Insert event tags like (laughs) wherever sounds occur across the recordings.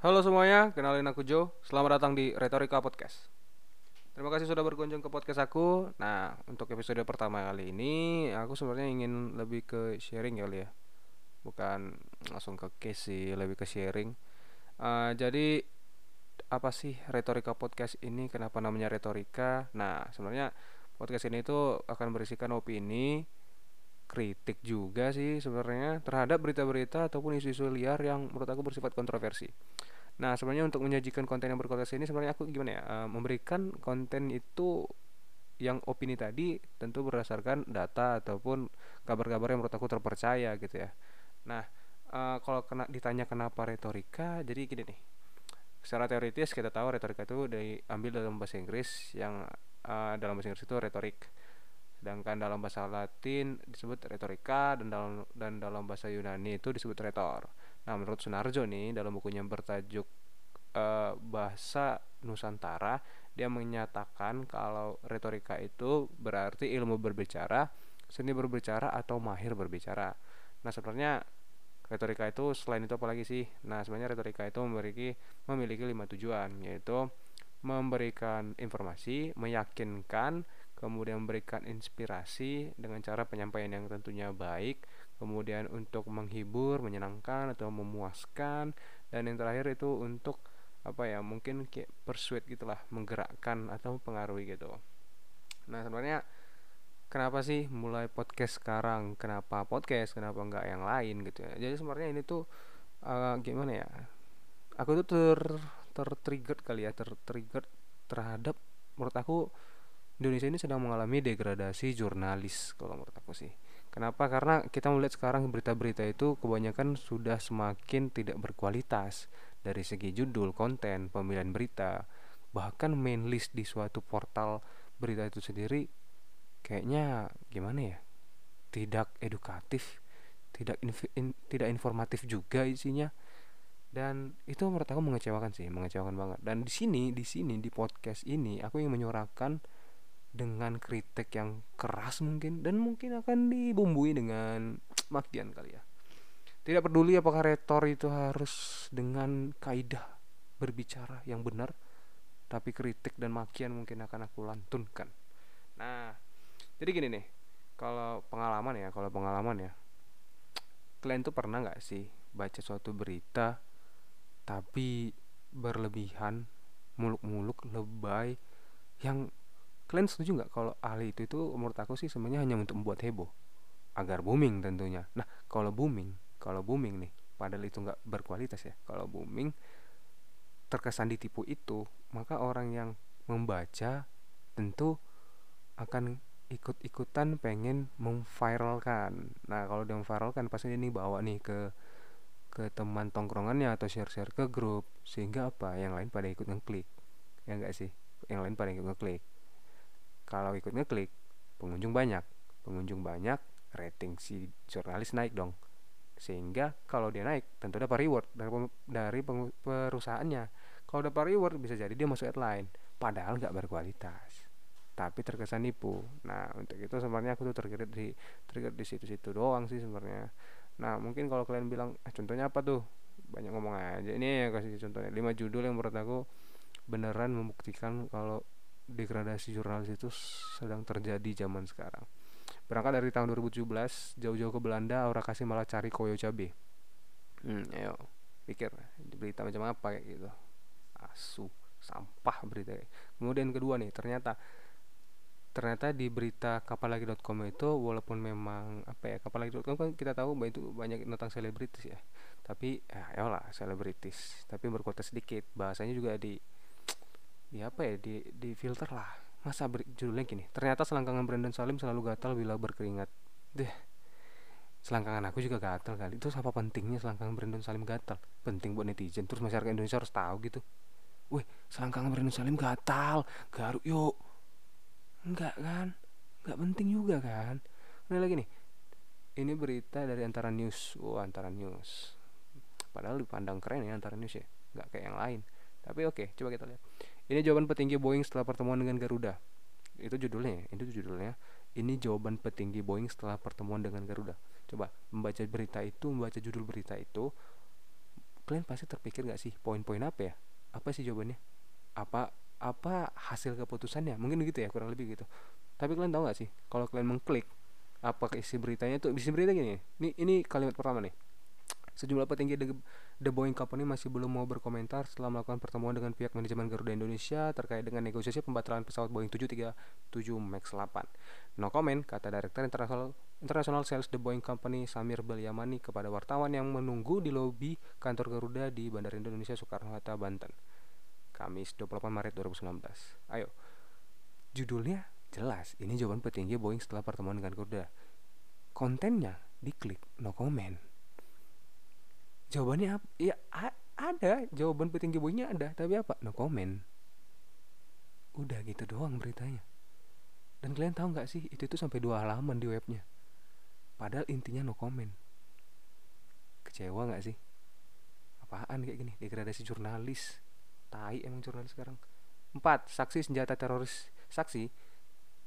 Halo semuanya, kenalin aku Joe. Selamat datang di Retorika Podcast. Terima kasih sudah berkunjung ke podcast aku. Nah, untuk episode pertama kali ini, aku sebenarnya ingin lebih ke sharing kali ya. Bukan langsung ke case sih, lebih ke sharing. Uh, jadi apa sih Retorika Podcast ini? Kenapa namanya Retorika? Nah, sebenarnya podcast ini itu akan berisikan opini, kritik juga sih sebenarnya terhadap berita-berita ataupun isu-isu liar yang menurut aku bersifat kontroversi. Nah, sebenarnya untuk menyajikan konten yang berkualitas ini sebenarnya aku gimana ya? Uh, memberikan konten itu yang opini tadi tentu berdasarkan data ataupun kabar-kabar yang menurut aku terpercaya gitu ya. Nah, uh, kalau kena ditanya kenapa retorika, jadi gini nih. Secara teoritis kita tahu retorika itu diambil dalam bahasa Inggris yang uh, dalam bahasa Inggris itu retorik. Sedangkan dalam bahasa Latin disebut retorika dan dalam dan dalam bahasa Yunani itu disebut retor. Nah, menurut Sunarjo nih dalam bukunya bertajuk uh, Bahasa Nusantara, dia menyatakan kalau retorika itu berarti ilmu berbicara, seni berbicara atau mahir berbicara. Nah, sebenarnya retorika itu selain itu apalagi sih? Nah, sebenarnya retorika itu memiliki memiliki lima tujuan, yaitu memberikan informasi, meyakinkan, kemudian memberikan inspirasi dengan cara penyampaian yang tentunya baik, kemudian untuk menghibur, menyenangkan atau memuaskan, dan yang terakhir itu untuk apa ya mungkin kayak persuade gitulah menggerakkan atau mempengaruhi gitu. Nah sebenarnya kenapa sih mulai podcast sekarang? Kenapa podcast? Kenapa enggak yang lain gitu ya? Jadi sebenarnya ini tuh uh, gimana ya? Aku tuh ter tertrigger kali ya tertrigger terhadap menurut aku Indonesia ini sedang mengalami degradasi jurnalis kalau menurut aku sih Kenapa? Karena kita melihat sekarang berita-berita itu kebanyakan sudah semakin tidak berkualitas dari segi judul, konten, pemilihan berita, bahkan main list di suatu portal berita itu sendiri kayaknya gimana ya? Tidak edukatif, tidak in, tidak informatif juga isinya. Dan itu menurut aku mengecewakan sih, mengecewakan banget. Dan di sini, di sini di podcast ini aku ingin menyuarakan dengan kritik yang keras mungkin dan mungkin akan dibumbui dengan makian kali ya. Tidak peduli apakah retor itu harus dengan kaidah berbicara yang benar, tapi kritik dan makian mungkin akan aku lantunkan. Nah, jadi gini nih, kalau pengalaman ya, kalau pengalaman ya, kalian tuh pernah nggak sih baca suatu berita tapi berlebihan, muluk-muluk, lebay, yang kalian setuju nggak kalau ahli itu itu menurut aku sih sebenarnya hanya untuk membuat heboh? Agar booming tentunya. Nah kalau booming kalau booming nih padahal itu nggak berkualitas ya kalau booming terkesan ditipu itu maka orang yang membaca tentu akan ikut-ikutan pengen memviralkan. Nah kalau dia memviralkan pasti ini bawa nih ke ke teman tongkrongannya atau share-share ke grup sehingga apa? Yang lain pada ikut ngeklik. Ya enggak sih? Yang lain pada ikut ngeklik kalau ikut ngeklik pengunjung banyak. Pengunjung banyak rating si jurnalis naik dong. Sehingga kalau dia naik tentu dapat reward dari dari perusahaannya. Kalau dapat reward bisa jadi dia masuk headline padahal nggak berkualitas. Tapi terkesan nipu. Nah untuk itu sebenarnya aku tuh tergerak di tergerak di situ-situ doang sih sebenarnya. Nah mungkin kalau kalian bilang eh, contohnya apa tuh? Banyak ngomong aja. Ini ya kasih contohnya. Lima judul yang menurut aku beneran membuktikan kalau degradasi jurnalis itu sedang terjadi zaman sekarang. Berangkat dari tahun 2017, jauh-jauh ke Belanda, orang kasih malah cari koyo cabe. Hmm, ayo, pikir berita macam apa kayak gitu. Asu, sampah berita. Kemudian kedua nih, ternyata ternyata di berita kapalagi.com itu walaupun memang apa ya kapalagi.com kan kita tahu bahwa itu banyak tentang selebritis ya tapi ya lah selebritis tapi berkuota sedikit bahasanya juga di di apa ya di di filter lah. Masa ber, judulnya gini ternyata selangkangan Brandon Salim selalu gatal bila berkeringat. Deh selangkangan aku juga gatal kali. Itu apa pentingnya selangkangan Brandon Salim gatal? Penting buat netizen terus masyarakat Indonesia harus tahu gitu. Wih selangkangan Brandon Salim gatal garuk yuk. Enggak kan? Enggak penting juga kan? Ini lagi nih. Ini berita dari antara news. Oh antara news. Padahal dipandang keren ya antara news ya. Nggak kayak yang lain. Tapi oke okay, coba kita lihat ini jawaban petinggi Boeing setelah pertemuan dengan Garuda. Itu judulnya, itu judulnya. Ini jawaban petinggi Boeing setelah pertemuan dengan Garuda. Coba membaca berita itu, membaca judul berita itu, kalian pasti terpikir gak sih poin-poin apa ya apa sih jawabannya apa apa hasil keputusannya mungkin gitu ya kurang lebih gitu tapi kalian tahu gak sih kalau kalian mengklik apa isi beritanya tuh isi berita gini ini ini kalimat pertama nih Sejumlah petinggi The, The Boeing Company masih belum mau berkomentar setelah melakukan pertemuan dengan pihak manajemen Garuda Indonesia terkait dengan negosiasi pembatalan pesawat Boeing 737 MAX 8. No comment, kata Direktur Internasional International Sales The Boeing Company Samir Belyamani kepada wartawan yang menunggu di lobi kantor Garuda di Bandara Indonesia Soekarno-Hatta, Banten. Kamis 28 Maret 2019. Ayo. Judulnya jelas, ini jawaban petinggi Boeing setelah pertemuan dengan Garuda. Kontennya diklik no comment jawabannya apa ya ada. Jawaban petinggi boynya ada tapi apa? No comment. Udah gitu doang beritanya. Dan kalian tahu nggak sih itu tuh sampai dua halaman di webnya. Padahal intinya no comment. Kecewa nggak sih? Apaan kayak gini? Degradasi jurnalis. Tai emang jurnalis sekarang. Empat saksi senjata teroris. Saksi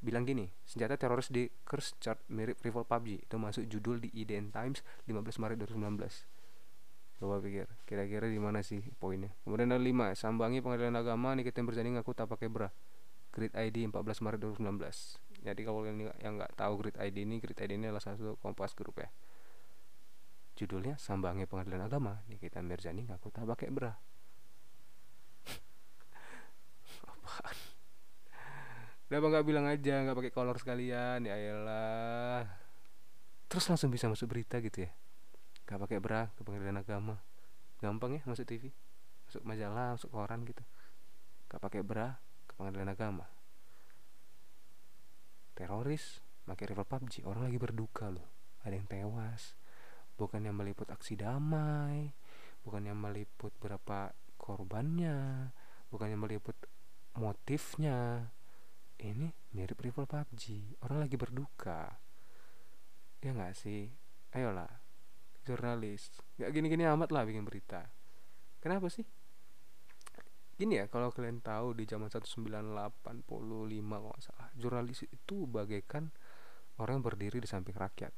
bilang gini senjata teroris di Kerschart mirip rival PUBG itu masuk judul di IDN Times 15 Maret 2019 coba pikir kira-kira di mana sih poinnya? Kemudian ada lima sambangi pengadilan agama niketin berjanji ngaku tak pakai bra. Grid ID 14 Maret 2019 jadi kalau yang yang nggak tahu Grid ID ini Grid ID ini adalah satu kompas grup ya. Judulnya sambangi pengadilan agama Nikita Mirzani ngaku tak pakai bra. (laughs) Apaan? Kenapa nggak bilang aja nggak pakai kolor sekalian? Ya elah. Terus langsung bisa masuk berita gitu ya gak pakai bra ke pengadilan agama. Gampang ya masuk TV masuk majalah masuk koran gitu. Gak pakai bra ke pengadilan agama. Teroris pakai rival PUBG orang lagi berduka loh. Ada yang tewas. Bukan yang meliput aksi damai bukan yang meliput berapa korbannya bukan yang meliput motifnya. Ini mirip rival PUBG orang lagi berduka. Ya nggak sih? Ayolah jurnalis. Nggak gini-gini amat lah bikin berita. Kenapa sih? Gini ya kalau kalian tahu di zaman 1985 kalau salah jurnalis itu bagaikan orang berdiri di samping rakyat.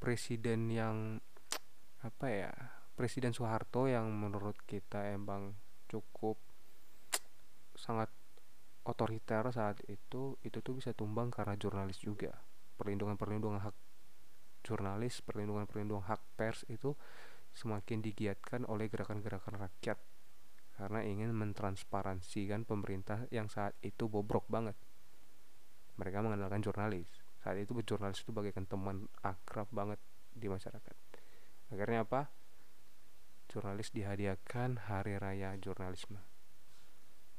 Presiden yang apa ya presiden Soeharto yang menurut kita emang cukup sangat otoriter saat itu itu tuh bisa tumbang karena jurnalis juga. Perlindungan perlindungan hak jurnalis perlindungan-perlindungan hak pers itu semakin digiatkan oleh gerakan-gerakan rakyat karena ingin mentransparansikan pemerintah yang saat itu bobrok banget. Mereka mengandalkan jurnalis. Saat itu jurnalis itu bagaikan teman akrab banget di masyarakat. Akhirnya apa? Jurnalis dihadiahkan hari raya jurnalisme.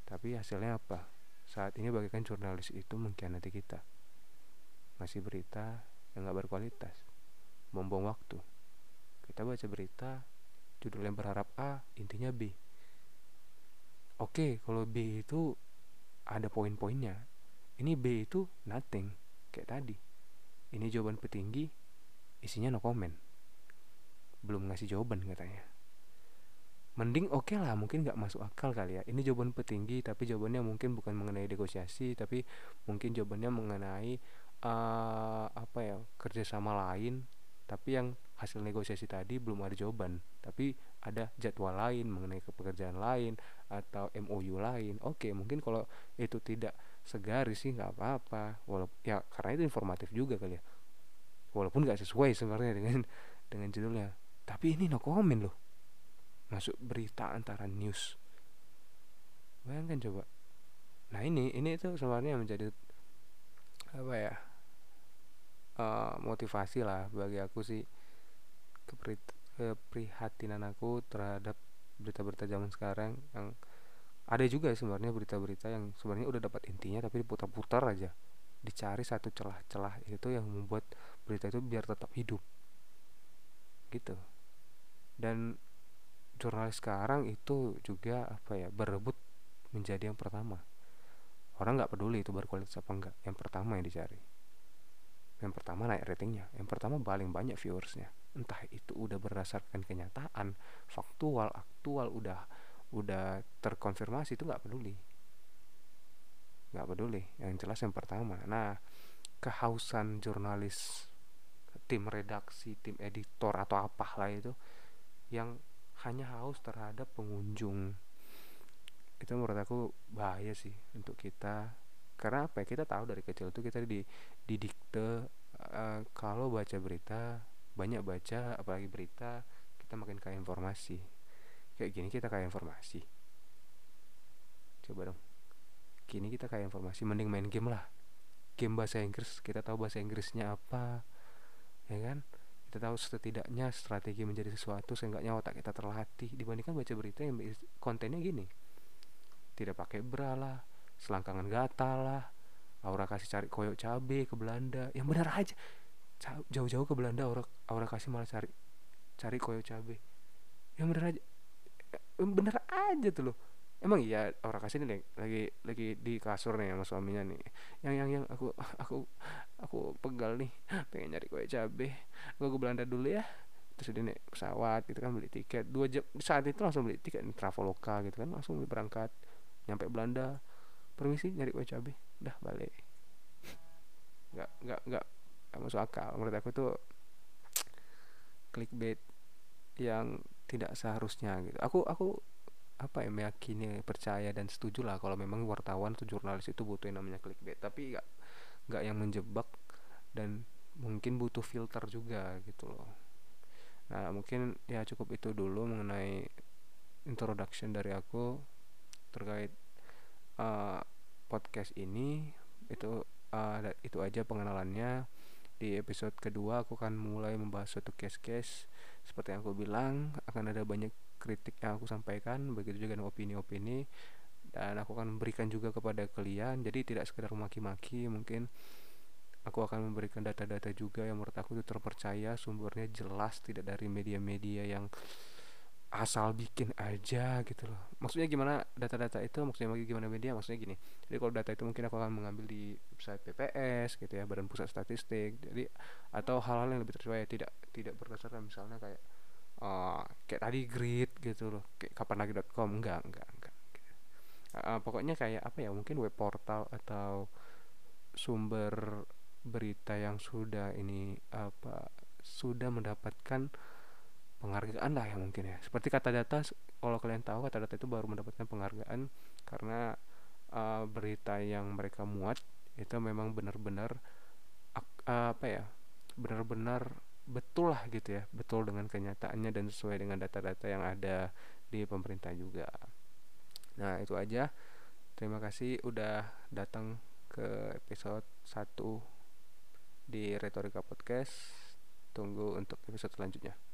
Tapi hasilnya apa? Saat ini bagaikan jurnalis itu mengkhianati kita. Masih berita yang gak berkualitas membuang waktu. Kita baca berita judul yang berharap A intinya B. Oke kalau B itu ada poin-poinnya. Ini B itu nothing kayak tadi. Ini jawaban petinggi isinya no comment. Belum ngasih jawaban katanya. Mending oke okay lah mungkin nggak masuk akal kali ya. Ini jawaban petinggi tapi jawabannya mungkin bukan mengenai negosiasi tapi mungkin jawabannya mengenai uh, apa ya kerjasama lain tapi yang hasil negosiasi tadi belum ada jawaban. Tapi ada jadwal lain mengenai pekerjaan lain atau MOU lain. Oke mungkin kalau itu tidak segaris sih nggak apa-apa. Walaupun ya karena itu informatif juga kali ya. Walaupun nggak sesuai sebenarnya dengan dengan judulnya. Tapi ini no comment loh. Masuk berita antara news. Bayangkan coba. Nah ini ini itu sebenarnya menjadi apa ya uh, motivasi lah bagi aku sih. Keprihatinan aku terhadap berita-berita zaman sekarang yang ada juga sebenarnya berita-berita yang sebenarnya udah dapat intinya tapi diputar-putar aja. Dicari satu celah-celah itu yang membuat berita itu biar tetap hidup. Gitu. Dan jurnalis sekarang itu juga apa ya berebut menjadi yang pertama. Orang nggak peduli itu berkualitas apa enggak yang pertama yang dicari yang pertama naik ratingnya. Yang pertama paling banyak viewersnya. Entah itu udah berdasarkan kenyataan faktual aktual udah udah terkonfirmasi itu nggak peduli. Nggak peduli. Yang jelas yang pertama. Nah kehausan jurnalis tim redaksi tim editor atau apalah itu yang hanya haus terhadap pengunjung. Itu menurut aku bahaya sih untuk kita karena apa ya kita tahu dari kecil tuh kita di didikte uh, kalau baca berita banyak baca apalagi berita kita makin kaya informasi. Kayak gini kita kaya informasi. Coba dong. Kini kita kaya informasi mending main game lah. Game bahasa Inggris kita tahu bahasa Inggrisnya apa ya kan? Kita tahu setidaknya strategi menjadi sesuatu seenggaknya otak kita terlatih. Dibandingkan baca berita yang kontennya gini. Tidak pakai bra lah selangkangan gatal lah. Aura kasih cari koyok cabe ke Belanda. Yang benar aja. Jauh-jauh ke Belanda Aura Aura kasih malah cari cari koyok cabe. Yang benar aja. Bener aja tuh loh. Emang iya orang kasih nih lagi lagi di kasur nih sama suaminya nih. Yang yang yang aku aku aku pegal nih. Pengen nyari kue cabe. Aku ke Belanda dulu ya. Terus dia naik pesawat gitu kan beli tiket. Dua jam saat itu langsung beli tiket nih traveloka gitu kan langsung berangkat nyampe Belanda permisi nyari kue cabe. Udah balik. Nggak nggak nggak. Nggak masuk akal. Menurut aku tuh clickbait yang tidak seharusnya gitu. Aku aku apa ya meyakini percaya dan setuju lah kalau memang wartawan atau jurnalis itu butuh yang namanya clickbait. Tapi nggak nggak yang menjebak dan mungkin butuh filter juga gitu loh. Nah mungkin ya cukup itu dulu mengenai introduction dari aku terkait uh, podcast ini itu uh, itu aja pengenalannya. Di episode kedua aku akan mulai membahas suatu case-case. Seperti yang aku bilang akan ada banyak kritik yang aku sampaikan begitu juga dengan opini-opini. Dan aku akan memberikan juga kepada kalian jadi tidak sekedar maki-maki mungkin aku akan memberikan data-data juga yang menurut aku itu terpercaya sumbernya jelas tidak dari media-media yang asal bikin aja gitu loh. Maksudnya gimana data-data itu maksudnya gimana media maksudnya gini. Jadi kalau data itu mungkin aku akan mengambil di website PPS gitu ya Badan Pusat Statistik. Jadi atau hal-hal yang lebih terpercaya tidak tidak berdasarkan misalnya kayak uh, kayak tadi grid gitu loh kayak kapanlagi.com enggak enggak enggak uh, pokoknya kayak apa ya mungkin web portal atau sumber berita yang sudah ini apa sudah mendapatkan penghargaan lah ya mungkin ya. Seperti kata data kalau kalian tahu kata data itu baru mendapatkan penghargaan karena uh, berita yang mereka muat itu memang benar-benar uh, apa ya benar-benar betul lah gitu ya betul dengan kenyataannya dan sesuai dengan data-data yang ada di pemerintah juga. Nah itu aja. Terima kasih udah datang ke episode 1 di Retorika Podcast. Tunggu untuk episode selanjutnya